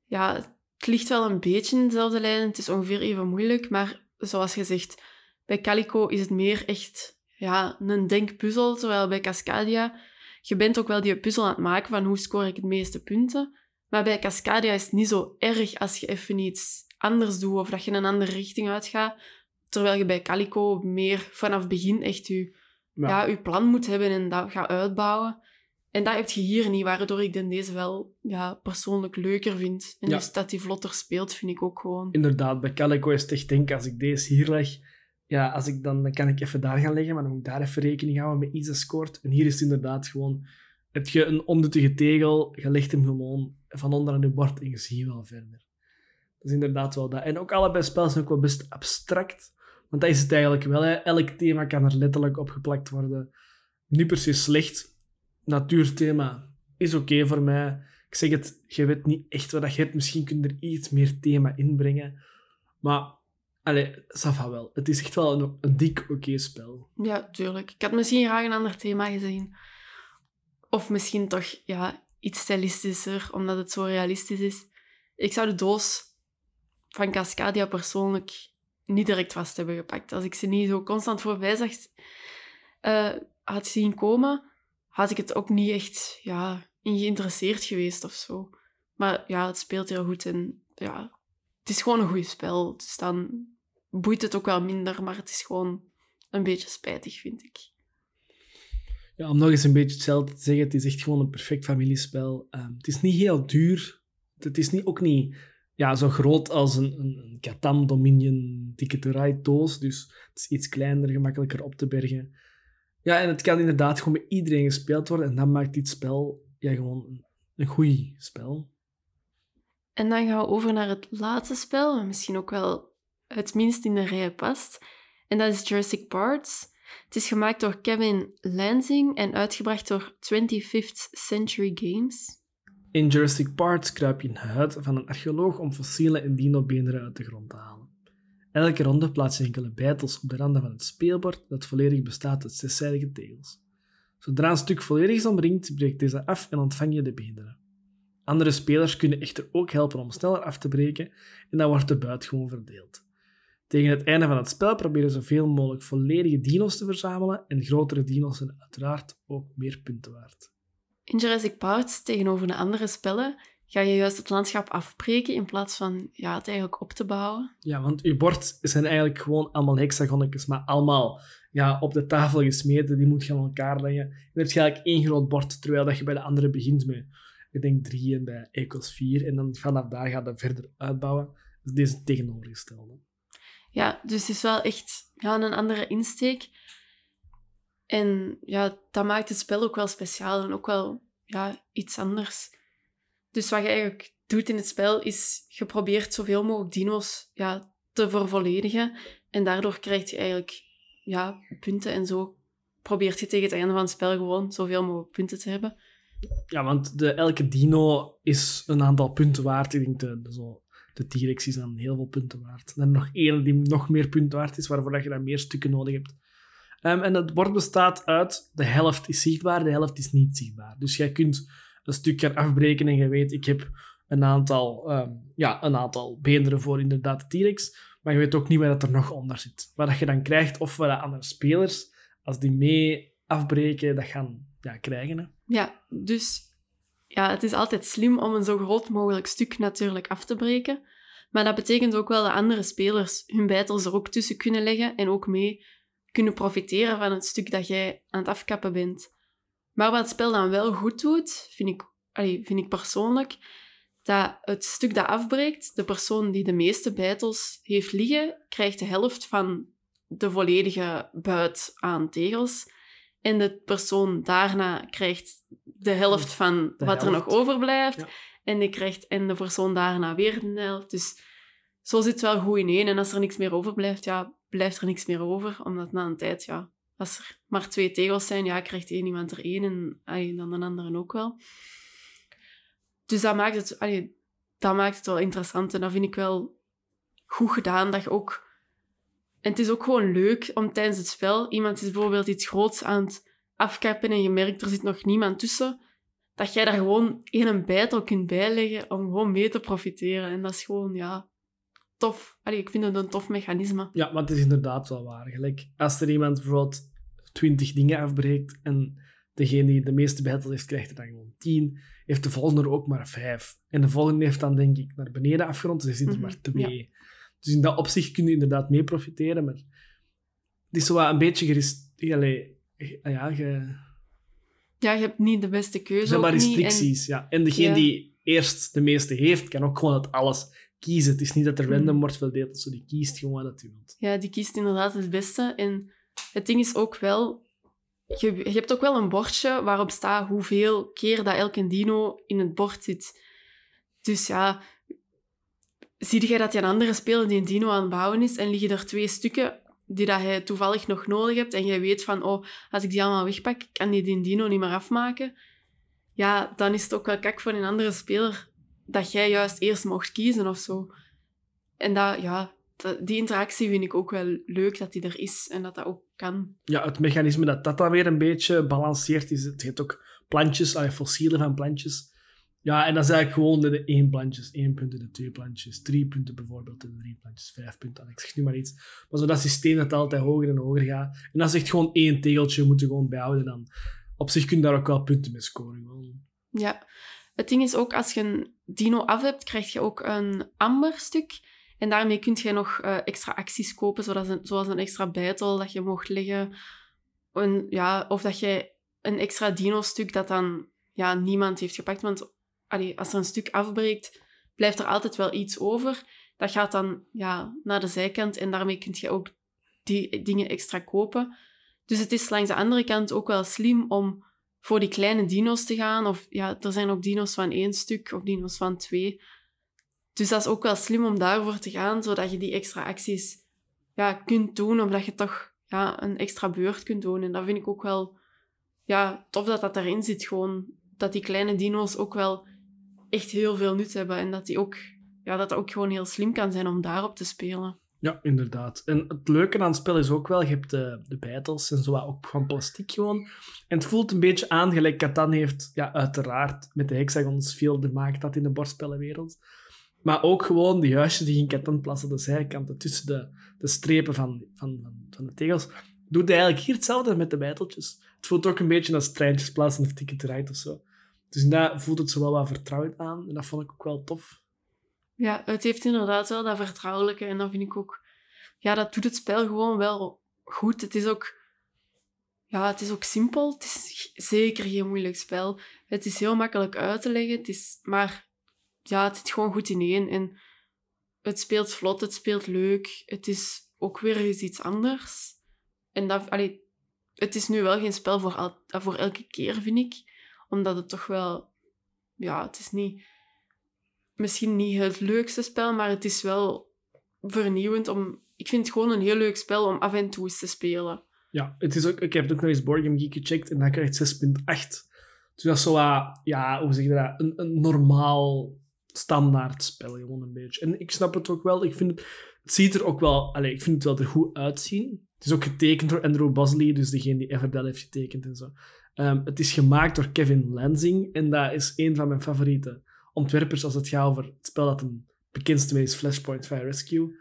Ja, het ligt wel een beetje in dezelfde lijn. Het is ongeveer even moeilijk, maar zoals gezegd, bij Calico is het meer echt ja, een denkpuzzel, terwijl bij Cascadia, je bent ook wel die puzzel aan het maken van hoe score ik het meeste punten. Maar bij Cascadia is het niet zo erg als je even iets anders doet of dat je een andere richting uitgaat. Terwijl je bij Calico meer vanaf begin echt je, ja. je plan moet hebben en dat gaat uitbouwen. En dat heb je hier niet, waardoor ik deze wel ja, persoonlijk leuker vind. En dus dat die vlotter speelt, vind ik ook gewoon. Inderdaad, bij Calico is het echt denk, als ik deze hier leg, ja, als ik dan, dan kan ik even daar gaan leggen, maar dan moet ik daar even rekening houden met iets dat scoort. En hier is het inderdaad gewoon, heb je een onduttige tegel, je legt hem gewoon van onder aan je bord en je ziet wel verder. Dat is inderdaad wel dat. En ook allebei spellen zijn ook wel best abstract. Want dat is het eigenlijk wel. Elk thema kan er letterlijk op geplakt worden. Niet per se slecht, natuurthema is oké voor mij. Ik zeg het, je weet niet echt wat je hebt. Misschien kun je er iets meer thema inbrengen. Maar, allez, ça wel. Het is echt wel een, een dik oké spel. Ja, tuurlijk. Ik had misschien graag een ander thema gezien. Of misschien toch ja, iets stilistischer, omdat het zo realistisch is. Ik zou de doos van Cascadia persoonlijk niet direct vast hebben gepakt. Als ik ze niet zo constant voorbij zag, uh, had zien komen, had ik het ook niet echt ja, in geïnteresseerd geweest of zo. Maar ja, het speelt heel goed en ja, is gewoon een goed spel. Dus dan boeit het ook wel minder, maar het is gewoon een beetje spijtig, vind ik. Ja, om nog eens een beetje hetzelfde te zeggen, het is echt gewoon een perfect familiespel. Ehm, het is niet heel duur. Het is niet, ook niet ja, zo groot als een, een, een Dominion Ticket to Ride doos. Dus het is iets kleiner, gemakkelijker op te bergen. Ja, en het kan inderdaad gewoon bij iedereen gespeeld worden. En dat maakt dit spel ja, gewoon een, een goed spel. En dan gaan we over naar het laatste spel, misschien ook wel het minst in de rij past. En dat is Jurassic Parts. Het is gemaakt door Kevin Lansing en uitgebracht door 25th Century Games. In Jurassic Park kruip je in de huid van een archeoloog om fossielen en dinobeenderen uit de grond te halen. Elke ronde plaats je enkele bijtels op de randen van het speelbord dat volledig bestaat uit zeszijdige tegels. Zodra een stuk volledig is omringd, breekt deze af en ontvang je de beenderen. Andere spelers kunnen echter ook helpen om sneller af te breken en dan wordt de buit gewoon verdeeld. Tegen het einde van het spel proberen zoveel mogelijk volledige dino's te verzamelen en grotere dino's zijn uiteraard ook meer punten waard. In Jurassic Park, tegenover de andere spellen, ga je juist het landschap afbreken in plaats van ja, het eigenlijk op te bouwen. Ja, want je bord zijn eigenlijk gewoon allemaal hexagonnetjes, maar allemaal ja, op de tafel gesmeten. Die moet je aan elkaar leggen. Je hebt eigenlijk één groot bord, terwijl dat je bij de andere begint met, ik denk, drie en bij equals vier. En dan vanaf daar gaat je verder uitbouwen. Dus deze tegenovergestelde. Ja, dus het is wel echt ja, een andere insteek. En ja, dat maakt het spel ook wel speciaal en ook wel ja, iets anders. Dus wat je eigenlijk doet in het spel, is je probeert zoveel mogelijk dino's ja, te vervolledigen. En daardoor krijg je eigenlijk ja, punten en zo probeert je tegen het einde van het spel gewoon zoveel mogelijk punten te hebben. Ja, want de, elke dino is een aantal punten waard. Ik denk de, de, de T-Rex is dan heel veel punten waard. En nog één die nog meer punten waard is, waarvoor dat je dan meer stukken nodig hebt. Um, en het bord bestaat uit de helft is zichtbaar, de helft is niet zichtbaar. Dus jij kunt een stuk gaan afbreken en je weet, ik heb een aantal, um, ja, een aantal beenderen voor inderdaad de T-Rex, maar je weet ook niet wat er nog onder zit. Wat je dan krijgt, of wat andere spelers, als die mee afbreken, dat gaan ja, krijgen. Hè. Ja, dus ja, het is altijd slim om een zo groot mogelijk stuk natuurlijk af te breken. Maar dat betekent ook wel dat andere spelers hun bijtels er ook tussen kunnen leggen en ook mee kunnen profiteren van het stuk dat jij aan het afkappen bent. Maar wat het spel dan wel goed doet, vind ik, vind ik persoonlijk, dat het stuk dat afbreekt, de persoon die de meeste bijtels heeft liggen, krijgt de helft van de volledige buit aan tegels. En de persoon daarna krijgt de helft van wat er nog overblijft. En, die krijgt, en de persoon daarna weer de helft. Dus zo zit het wel goed in één. En als er niks meer overblijft, ja, blijft er niks meer over. Omdat na een tijd, ja, als er maar twee tegels zijn, ja, krijgt één iemand er één en dan de andere ook wel. Dus dat maakt, het, dat maakt het wel interessant. En dat vind ik wel goed gedaan. Dat je ook... En het is ook gewoon leuk om tijdens het spel... Iemand is bijvoorbeeld iets groots aan het afkappen en je merkt er zit nog niemand tussen. Dat jij daar gewoon één bijtel kunt bijleggen om gewoon mee te profiteren. En dat is gewoon, ja, tof. Allee, ik vind het een tof mechanisme. Ja, maar het is inderdaad wel waar. Gelijk, als er iemand bijvoorbeeld twintig dingen afbreekt en degene die de meeste bijtels heeft, krijgt er dan gewoon tien, heeft de volgende er ook maar vijf. En de volgende heeft dan, denk ik, naar beneden afgerond, dus er zitten er maar mhm, twee. Dus in dat opzicht kun je inderdaad mee profiteren, maar het is zo een beetje gerist... Allee, ja, je... Ja, je hebt niet de beste keuze. Er zijn maar restricties, en... ja. En degene die eerst de meeste heeft, kan ook gewoon het alles kiezen. Het is niet dat er random mm. wordt verdeeld, zo die kiest gewoon wat hij wilt. Ja, die kiest inderdaad het beste. En het ding is ook wel... Je, je hebt ook wel een bordje waarop staat hoeveel keer dat elke dino in het bord zit. Dus ja, zie jij dat je een andere speler die een dino aan het bouwen is en liggen er twee stukken die dat hij toevallig nog nodig hebt en jij weet van, oh, als ik die allemaal wegpak, kan die die dino niet meer afmaken. Ja, dan is het ook wel kak voor een andere speler dat jij juist eerst mocht kiezen of zo. En dat, ja, die interactie vind ik ook wel leuk dat die er is en dat dat ook kan. Ja, het mechanisme dat dat dan weer een beetje balanceert is, het heet ook plantjes, fossielen van plantjes. Ja, en dat is eigenlijk gewoon de, één plantjes, één punt de twee plantjes, drie punten bijvoorbeeld de drie plantjes, vijf punten, ik zeg nu maar iets. Maar zo dat systeem dat altijd hoger en hoger gaat. En als je echt gewoon één tegeltje moet je gewoon bijhouden, dan op zich kun je daar ook wel punten mee scoren. Ja. Het ding is ook, als je een dino af hebt, krijg je ook een amberstuk. En daarmee kun je nog uh, extra acties kopen, zoals een, zoals een extra bijtel dat je mocht leggen. En, ja, of dat je een extra dino-stuk dat dan ja, niemand heeft gepakt. Want allee, als er een stuk afbreekt, blijft er altijd wel iets over. Dat gaat dan ja, naar de zijkant en daarmee kun je ook die dingen extra kopen. Dus het is langs de andere kant ook wel slim om voor die kleine dino's te gaan. Of ja, er zijn ook dino's van één stuk of dino's van twee. Dus dat is ook wel slim om daarvoor te gaan, zodat je die extra acties ja, kunt doen, omdat je toch ja, een extra beurt kunt doen. En dat vind ik ook wel ja, tof dat dat erin zit. Gewoon dat die kleine dino's ook wel echt heel veel nut hebben. En dat, die ook, ja, dat het ook gewoon heel slim kan zijn om daarop te spelen. Ja, inderdaad. En het leuke aan het spel is ook wel, je hebt de, de bijtels en zo ook van plastic gewoon. En het voelt een beetje aan, gelijk Catan heeft, ja, uiteraard met de hexagons veel gemaakt dat in de bordspellenwereld. Maar ook gewoon die huisjes die in Catan plassen, de zijkanten tussen de, de strepen van, van, van, van de tegels. Doet hij eigenlijk hier hetzelfde met de bijteltjes. Het voelt ook een beetje als treintjes plaatsen of ticket right of zo. Dus daar voelt het zo wel wat vertrouwd aan. En dat vond ik ook wel tof. Ja, het heeft inderdaad wel dat vertrouwelijke. En dat vind ik ook... Ja, dat doet het spel gewoon wel goed. Het is ook... Ja, het is ook simpel. Het is zeker geen moeilijk spel. Het is heel makkelijk uit te leggen. Het is... Maar ja, het zit gewoon goed ineen. En het speelt vlot, het speelt leuk. Het is ook weer eens iets anders. En dat... Allee, het is nu wel geen spel voor, al, voor elke keer, vind ik. Omdat het toch wel... Ja, het is niet... Misschien niet het leukste spel, maar het is wel vernieuwend om... Ik vind het gewoon een heel leuk spel om af en toe eens te spelen. Ja, het is ook, ik heb het ook nog eens Board Game Geek gecheckt en daar krijgt 6.8. Dus dat is zo ja, hoe zeg je dat, een, een normaal standaard spel gewoon een beetje. En ik snap het ook wel. Ik vind het, het ziet er ook wel, allez, ik vind het wel er goed uitzien. Het is ook getekend door Andrew Bosley, dus degene die Everdell heeft getekend en zo. Um, het is gemaakt door Kevin Lansing en dat is een van mijn favoriete ontwerpers als het gaat over het spel dat een bekendste mee is, Flashpoint Fire Rescue.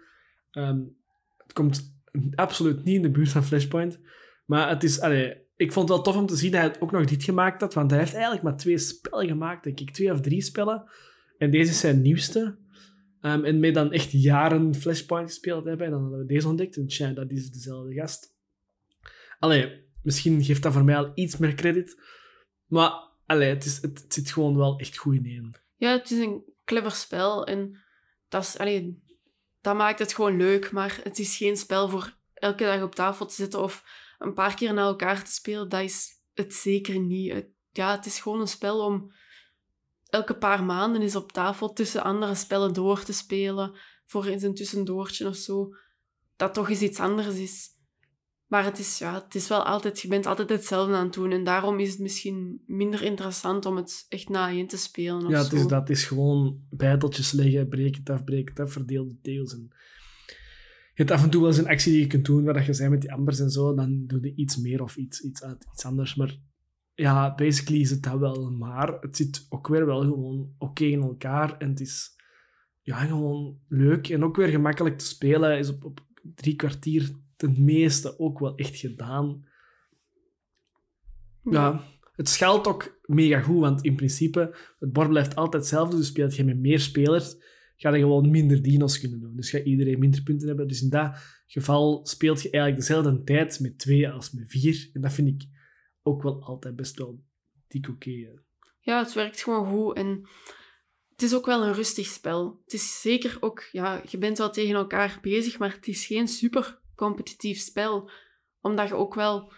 Um, het komt absoluut niet in de buurt van Flashpoint, maar het is, ik vond het wel tof om te zien dat hij ook nog dit gemaakt had, want hij heeft eigenlijk maar twee spellen gemaakt, denk ik. Twee of drie spellen. En deze is zijn nieuwste. Um, en met dan echt jaren Flashpoint gespeeld hebben. En dan hadden we deze ontdekt. En tja, dat is dezelfde gast. Allee, misschien geeft dat voor mij al iets meer credit. Maar allee, het, is, het, zit gewoon wel echt goed in. Ja, het is een clever spel. En dat, is, dat maakt het gewoon leuk. Maar het is geen spel voor elke dag op tafel te zitten of een paar keer naar elkaar te spelen. Dat is het zeker niet. ja, het is gewoon een spel om elke paar maanden eens op tafel tussen andere spellen door te spelen. Voor eens een tussendoortje of zo. Dat toch eens iets anders is. Maar het is, ja, het is wel altijd, je bent altijd hetzelfde aan het doen. En daarom is het misschien minder interessant om het echt na één te spelen. Of ja, het is, dat is gewoon bijteltjes leggen, breek het af, breek het af, verdeel de tegels. En je hebt af en toe wel eens een actie die je kunt doen, waar dat je zei met die ambers en zo, dan doe je iets meer of iets, iets, iets anders. Maar ja, basically is het dat wel. Maar het zit ook weer wel gewoon oké in elkaar. En het is ja, gewoon leuk. En ook weer gemakkelijk te spelen. Is op, op drie kwartier ten meeste ook wel echt gedaan. Ja, het schaalt ook mega goed. Want in principe, het bord blijft altijd hetzelfde. Dus speelt je met meer spelers, ga je gewoon minder dino's kunnen doen. Dus gaat iedereen minder punten hebben. Dus in dat geval speelt je eigenlijk dezelfde tijd met twee als met vier. En dat vind ik ook wel altijd best wel dik oké. ja, het werkt gewoon goed. En het is ook wel een rustig spel. Het is zeker ook, ja, je bent wel tegen elkaar bezig, maar het is geen super competitief spel. Omdat je ook wel,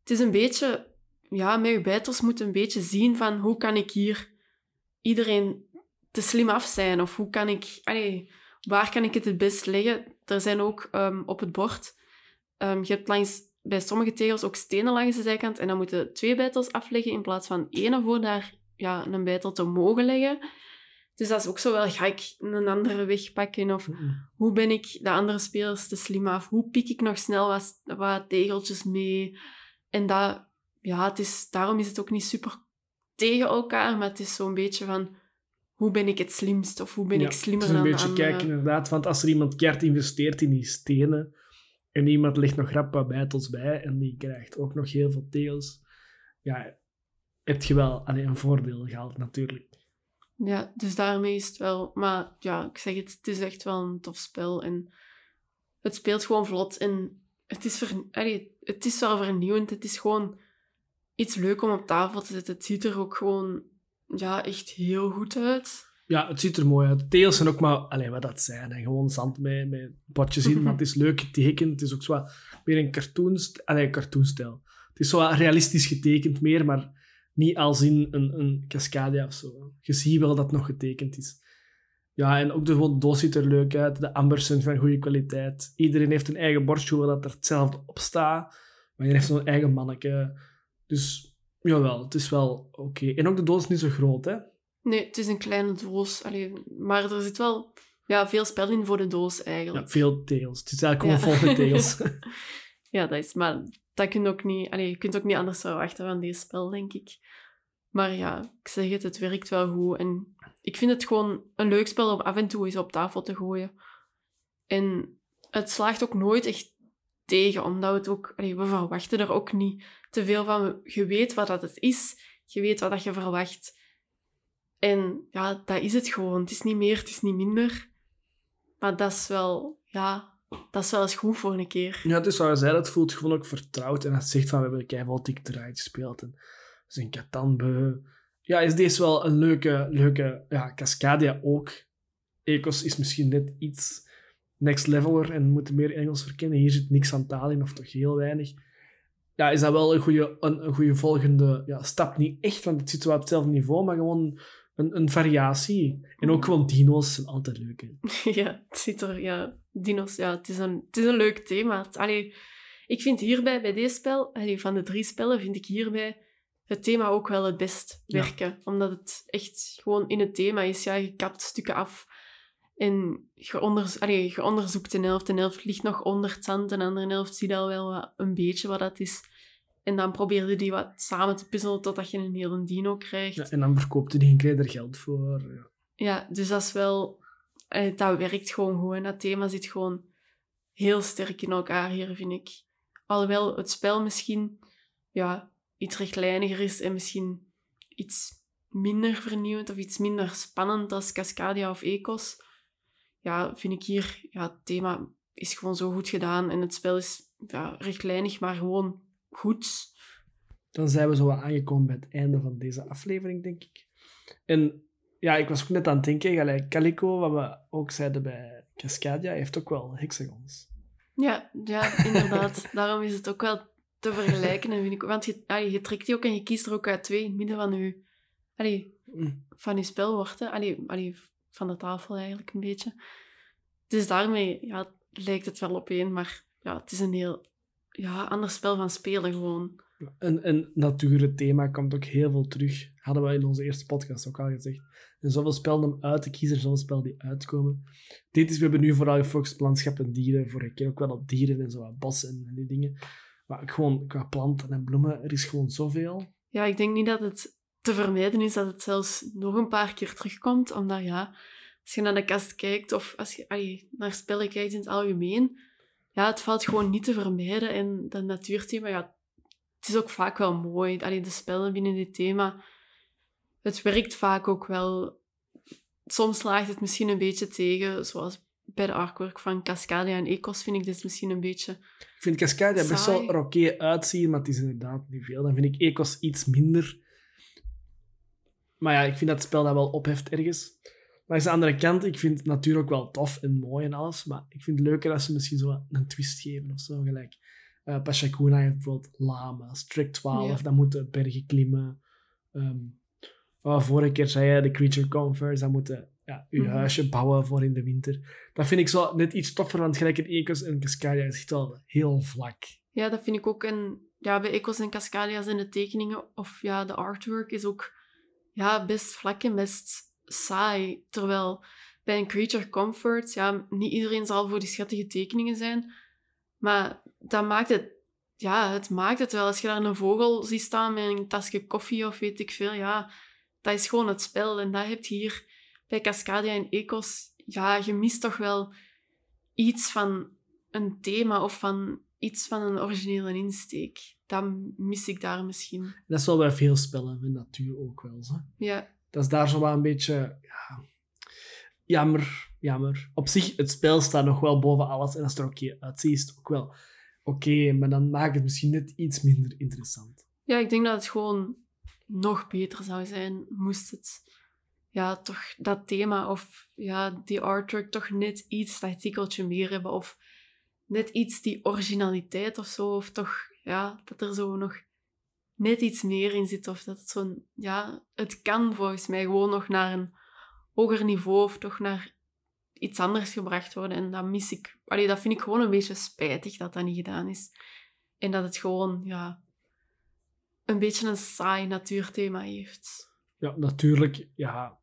het is een beetje, ja, met je bijtels moet een beetje zien van hoe kan ik hier iedereen te slim af zijn? Of hoe kan ik, allee, waar kan ik het het best leggen? Er zijn ook um, op het bord, um, je hebt langs bij sommige tegels ook stenen langs de zijkant. En dan moeten twee bijtels afleggen in plaats van één voor daar ja, een bijtel te mogen leggen. Dus dat is ook zo wel, ga ik een andere weg pakken? Of hoe ben ik de andere spelers te slim af? Hoe pik ik nog snel wat, wat tegeltjes mee? En dat, ja, het is, daarom is het ook niet super tegen elkaar, maar het is zo'n beetje van, hoe ben ik het slimst? Of hoe ben ik slimmer dan de Het is een beetje kijken, inderdaad. Want als er iemand keert investeert in die stenen, en iemand legt nog rap wat bijtels bij en die krijgt ook nog heel veel tegels. Ja, heb je wel allee, een voordeel gehaald, natuurlijk. Ja, dus daarmee is het wel... Maar ja, ik zeg het, het is echt wel een tof spel. En het speelt gewoon vlot. En het is, ver, allee, het is wel vernieuwend. Het is gewoon iets leuk om op tafel te zetten. Het ziet er ook gewoon ja, echt heel goed uit. Ja, het ziet er mooi uit. De tegels zijn ook maar, alleen wat dat zijn, hè. gewoon zand met, met potjes in, maar het is leuk getekend. Het is ook zo meer een cartoonst allee, cartoonstijl. Het is zo realistisch getekend meer, maar niet als in een, een Cascadia of zo. Je ziet wel dat het nog getekend is. Ja, en ook de doos ziet er leuk uit. De ambers zijn van goede kwaliteit. Iedereen heeft een eigen bordje waar dat er hetzelfde op staat. Maar je heeft zo'n eigen manneke. Dus jawel, het is wel oké. En ook de doos is niet zo groot, hè? Nee, het is een kleine doos. Allee, maar er zit wel ja, veel spel in voor de doos eigenlijk. Ja, veel tegels. Het is eigenlijk gewoon vol met tegels. ja, dat is... Maar dat kun je ook niet... Je kunt ook niet anders verwachten van deze spel, denk ik. Maar ja, ik zeg het, het werkt wel goed. En ik vind het gewoon een leuk spel om af en toe eens op tafel te gooien. En het slaagt ook nooit echt tegen, omdat we het ook... We verwachten er ook niet te veel van. Je weet wat dat het is. Je weet wat dat je verwacht. En ja, dat is het gewoon. Het is niet meer, het is niet minder. Maar dat is wel... Ja, dat is wel eens goed voor een keer. Ja, het is zoals hij dat voelt gewoon ook vertrouwd. En hij zegt van, we hebben keihard dik eruit gespeeld. En zijn Catan Ja, is deze wel een leuke, leuke... Ja, Cascadia ook. Ecos is misschien net iets next leveler en moeten meer Engels verkennen. Hier zit niks aan taal in, of toch heel weinig. Ja, is dat wel een goede, een, een goede volgende ja, stap? Niet echt, want het zit wel op hetzelfde niveau, maar gewoon een, een variatie. En ook gewoon dino's zijn altijd leuk. Hè? Ja, het zit er, ja, dino's, ja, het is een, het is een leuk thema. Allee, ik vind hierbij, bij deze spel, allee, van de drie spellen, vind ik hierbij het thema ook wel het best werken. Omdat het echt gewoon in het thema is. Ja, je kapt stukken af en je, onder, allee, je onderzoekt een helft. Een helft ligt nog onder het zand, en de andere helft zie je al wel wat, een beetje wat dat is. En dan probeerde die wat samen te puzzelen totdat je een hele dino krijgt. Ja, en dan verkoopte die en kreeg er geld voor. Ja. ja, dus dat is wel... Eh, dat werkt gewoon goed. En dat thema zit gewoon heel sterk in elkaar hier, vind ik. Alhoewel het spel misschien ja, iets rechtlijniger is en misschien iets minder vernieuwend of iets minder spannend als Cascadia of Ecos. Ja, vind ik hier... Ja, het thema is gewoon zo goed gedaan en het spel is ja, rechtlijnig, maar gewoon goed. Dan zijn we zo aangekomen bij het einde van deze aflevering, denk ik. En ja, ik was ook net aan het denken, gelijk Calico, wat we ook zeiden bij Cascadia, heeft ook wel hexagons. Ja, ja inderdaad. Daarom is het ook wel te vergelijken. En vind ik, want je, allee, je trekt die ook en je kiest er ook uit twee in het midden van je, allee, mm. van je spelwoord. Allee, allee, van de tafel eigenlijk een beetje. Dus daarmee ja, lijkt het wel op één, maar ja, het is een heel ja, ander spel van spelen gewoon. Een, een natuurthema komt ook heel veel terug. Hadden we in onze eerste podcast ook al gezegd. En zoveel spellen om uit te kiezen, zoveel spellen die uitkomen. Dit is, we hebben nu vooral gefocust op landschap en dieren. Vorige keer ook wel op dieren en zo, bossen en die dingen. Maar gewoon qua planten en bloemen, er is gewoon zoveel. Ja, ik denk niet dat het te vermijden is dat het zelfs nog een paar keer terugkomt. Omdat ja, als je naar de kast kijkt of als je allee, naar spellen kijkt in het algemeen, ja, het valt gewoon niet te vermijden. En dat natuurthema, ja, het is ook vaak wel mooi. Allee, de spellen binnen dit thema, het werkt vaak ook wel. Soms slaagt het misschien een beetje tegen, zoals bij de artwork van Cascadia en Ecos vind ik dit misschien een beetje Ik vind Cascadia best wel er oké uitzien, maar het is inderdaad niet veel. Dan vind ik Ecos iets minder. Maar ja, ik vind dat het spel dat wel opheft ergens. Maar aan de andere kant, ik vind het natuurlijk ook wel tof en mooi en alles. Maar ik vind het leuker als ze misschien zo een twist geven of zo. Gelijk uh, heeft bijvoorbeeld lama, Strict 12, ja. dan moeten bergen klimmen. Um, vorige keer zei je de Creature Comforts, dan moeten ja, je mm huisje bouwen voor in de winter. Dat vind ik zo net iets toffer, want gelijk in Ecos en Cascadia is het al heel vlak. Ja, dat vind ik ook. En ja, bij Ecos en Cascadia zijn de tekeningen of ja, de artwork is ook ja, best vlak en best saai. Terwijl bij een Creature Comfort, ja, niet iedereen zal voor die schattige tekeningen zijn. Maar dat maakt het, ja, het maakt het wel. Als je daar een vogel ziet staan met een tasje koffie of weet ik veel, ja, dat is gewoon het spel. En dat heb je hier bij Cascadia en Ecos. Ja, je mist toch wel iets van een thema of van iets van een originele insteek. dat mis ik daar misschien. Dat is wel bij veel spellen, met natuur ook wel. Zo. Ja, Dat is daar zo wel een beetje... Ja, jammer, jammer. Op zich, het spel staat nog wel boven alles. En als het er is ook wel oké. maar dan maakt het misschien net iets minder interessant. ja, ik denk dat het gewoon nog beter zou zijn, moest het ja, toch dat thema of ja, die artwork toch net iets dat tikkeltje meer hebben of net iets die originaliteit of zo, of toch ja, dat er zo nog net iets meer in zit of dat het zo'n ja, het kan volgens mij gewoon nog naar een hoger niveau of toch naar iets anders gebracht worden en dat mis ik. Allee, dat vind ik gewoon een beetje spijtig dat dat niet gedaan is. En dat het gewoon ja, een beetje een saai natuurthema heeft. Ja, natuurlijk, ja,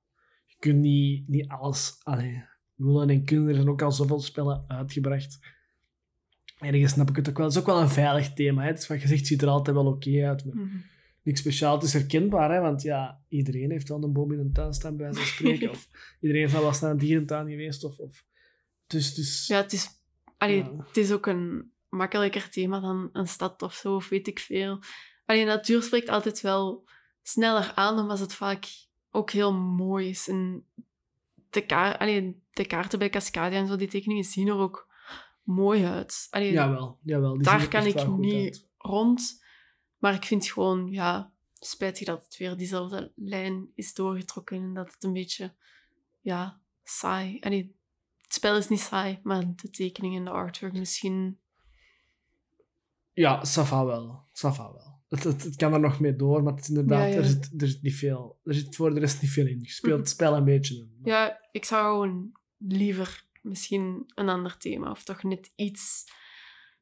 je kunt niet, niet alles... Allee, willen en kunnen, er zijn ook al zoveel spellen uitgebracht. Ergens snap ik het ook wel. Het is ook wel een veilig thema. Hè. Het is wat je zegt, ziet er altijd wel oké uit. Maar Mhm. niks speciaal. Het is herkenbaar, hè, want ja, iedereen heeft wel een boom in een tuin staan, bij wijze van spreken. of iedereen is wel eens naar een dierentuin geweest. Of, of. Dus, dus Ja, het is, allee, Ja. het is ook een makkelijker thema dan een stad of zo, of weet ik veel. Alleen natuur spreekt altijd wel sneller aan, omdat het vaak ook heel mooi is. En de, kaar, allee, de kaarten bij Cascadia en zo, die tekeningen zien er ook mooi uit. Allee, jawel, jawel. die daar kan ik niet rond. Maar ik vind gewoon, ja, spijtig dat het weer diezelfde lijn is doorgetrokken en dat het een beetje, ja, saai. Allee, het spel is niet saai, maar de tekeningen en de artwork misschien. Ja, Safa wel. Safa wel. Het, het, het kan er nog mee door, maar het is inderdaad, Ja, ja. Er, zit, er zit niet veel. Er zit voor de rest niet veel in. Je speelt het spel een beetje. in. Ja, ik zou gewoon liever misschien een ander thema of toch net iets,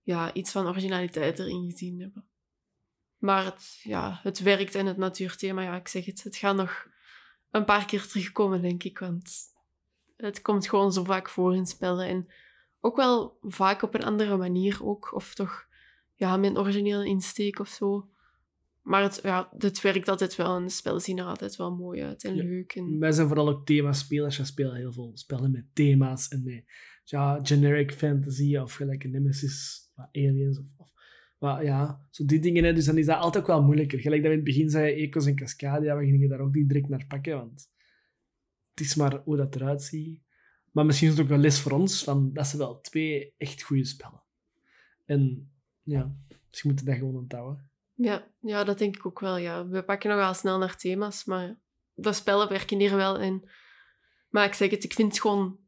ja, iets van originaliteit erin gezien hebben. Maar het, ja, het werkt en het natuurthema, ja, ik zeg het, het gaat nog een paar keer terugkomen, denk ik, want het komt gewoon zo vaak voor in spellen en ook wel vaak op een andere manier ook, of toch, ja, met een originele insteek of zo. Maar het, ja, het werkt altijd wel en de spellen zien er altijd wel mooi uit en Ja. leuk. En... Wij zijn vooral ook themaspelers. We spelen heel veel spellen met thema's en met ja, generic fantasy of gelijk een Nemesis, aliens of, of wat, ja, zo die dingen. Hè. Dus dan is dat altijd wel moeilijker. Gelijk dat we in het begin zeiden, Ecos en Cascadia, we gingen daar ook niet direct naar pakken, want het is maar hoe dat eruit ziet. Maar misschien is het ook wel les voor ons, van, dat zijn wel twee echt goede spellen. En ja, dus je moet dat gewoon onthouden. Ja, ja, dat denk ik ook wel. Ja. We pakken nogal snel naar thema's, maar de spellen werken hier wel in. Maar ik zeg het, ik vind het gewoon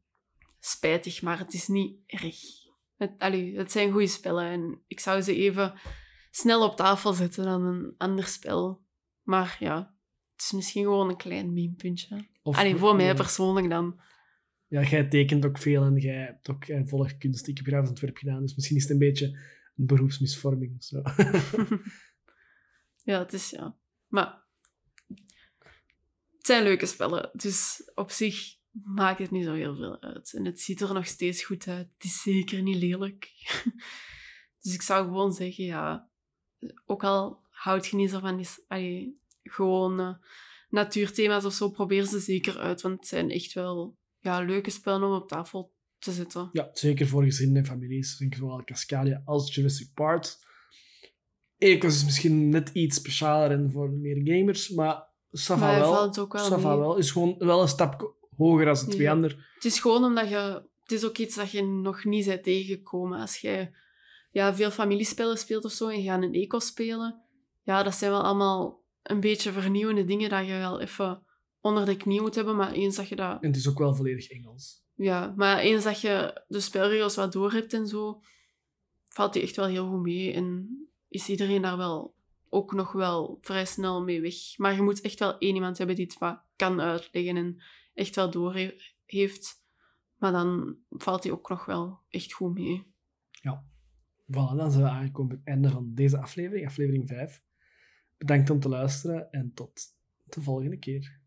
spijtig, maar het is niet erg. Het, allee, het zijn goede spellen en ik zou ze even snel op tafel zetten dan een ander spel. Maar ja, het is misschien gewoon een klein minpuntje. Of, Allee, voor mij persoonlijk dan. Ja, jij tekent ook veel en jij hebt ook jij volgt kunst. Ik heb grafisch ontwerp gedaan, dus misschien is het een beetje een beroepsmisvorming of zo. ja, het is ja. Maar het zijn leuke spellen, dus op zich maakt het niet zo heel veel uit. En het ziet er nog steeds goed uit. Het is zeker niet lelijk. dus ik zou gewoon zeggen, ja, ook al houd je niet zo van die allee, gewone natuurthema's of zo, probeer ze zeker uit, want het zijn echt wel ja, leuke spellen om op tafel te zetten. ja, zeker voor gezinnen en families. Denk zowel Cascadia als Jurassic Park. Ecos is misschien net iets specialer en voor meer gamers, maar hij wel. valt ook wel is gewoon wel een stap hoger dan de twee Ja. Het is gewoon omdat je... Het is ook iets dat je nog niet bent tegengekomen. Als jij ja, veel familiespellen speelt of zo en je gaat een eco spelen, ja, dat zijn wel allemaal een beetje vernieuwende dingen dat je wel even onder de knie moet hebben. Maar eens dat je dat... En het is ook wel volledig Engels. Ja, maar eens dat je de spelregels wat door hebt en zo, valt die echt wel heel goed mee. En is iedereen daar wel ook nog wel vrij snel mee weg. Maar je moet echt wel één iemand hebben die het kan uitleggen en echt wel door he- heeft. Maar dan valt die ook nog wel echt goed mee. Voilà, dan zijn we aangekomen bij het einde van deze aflevering, aflevering 5. Bedankt om te luisteren en tot de volgende keer.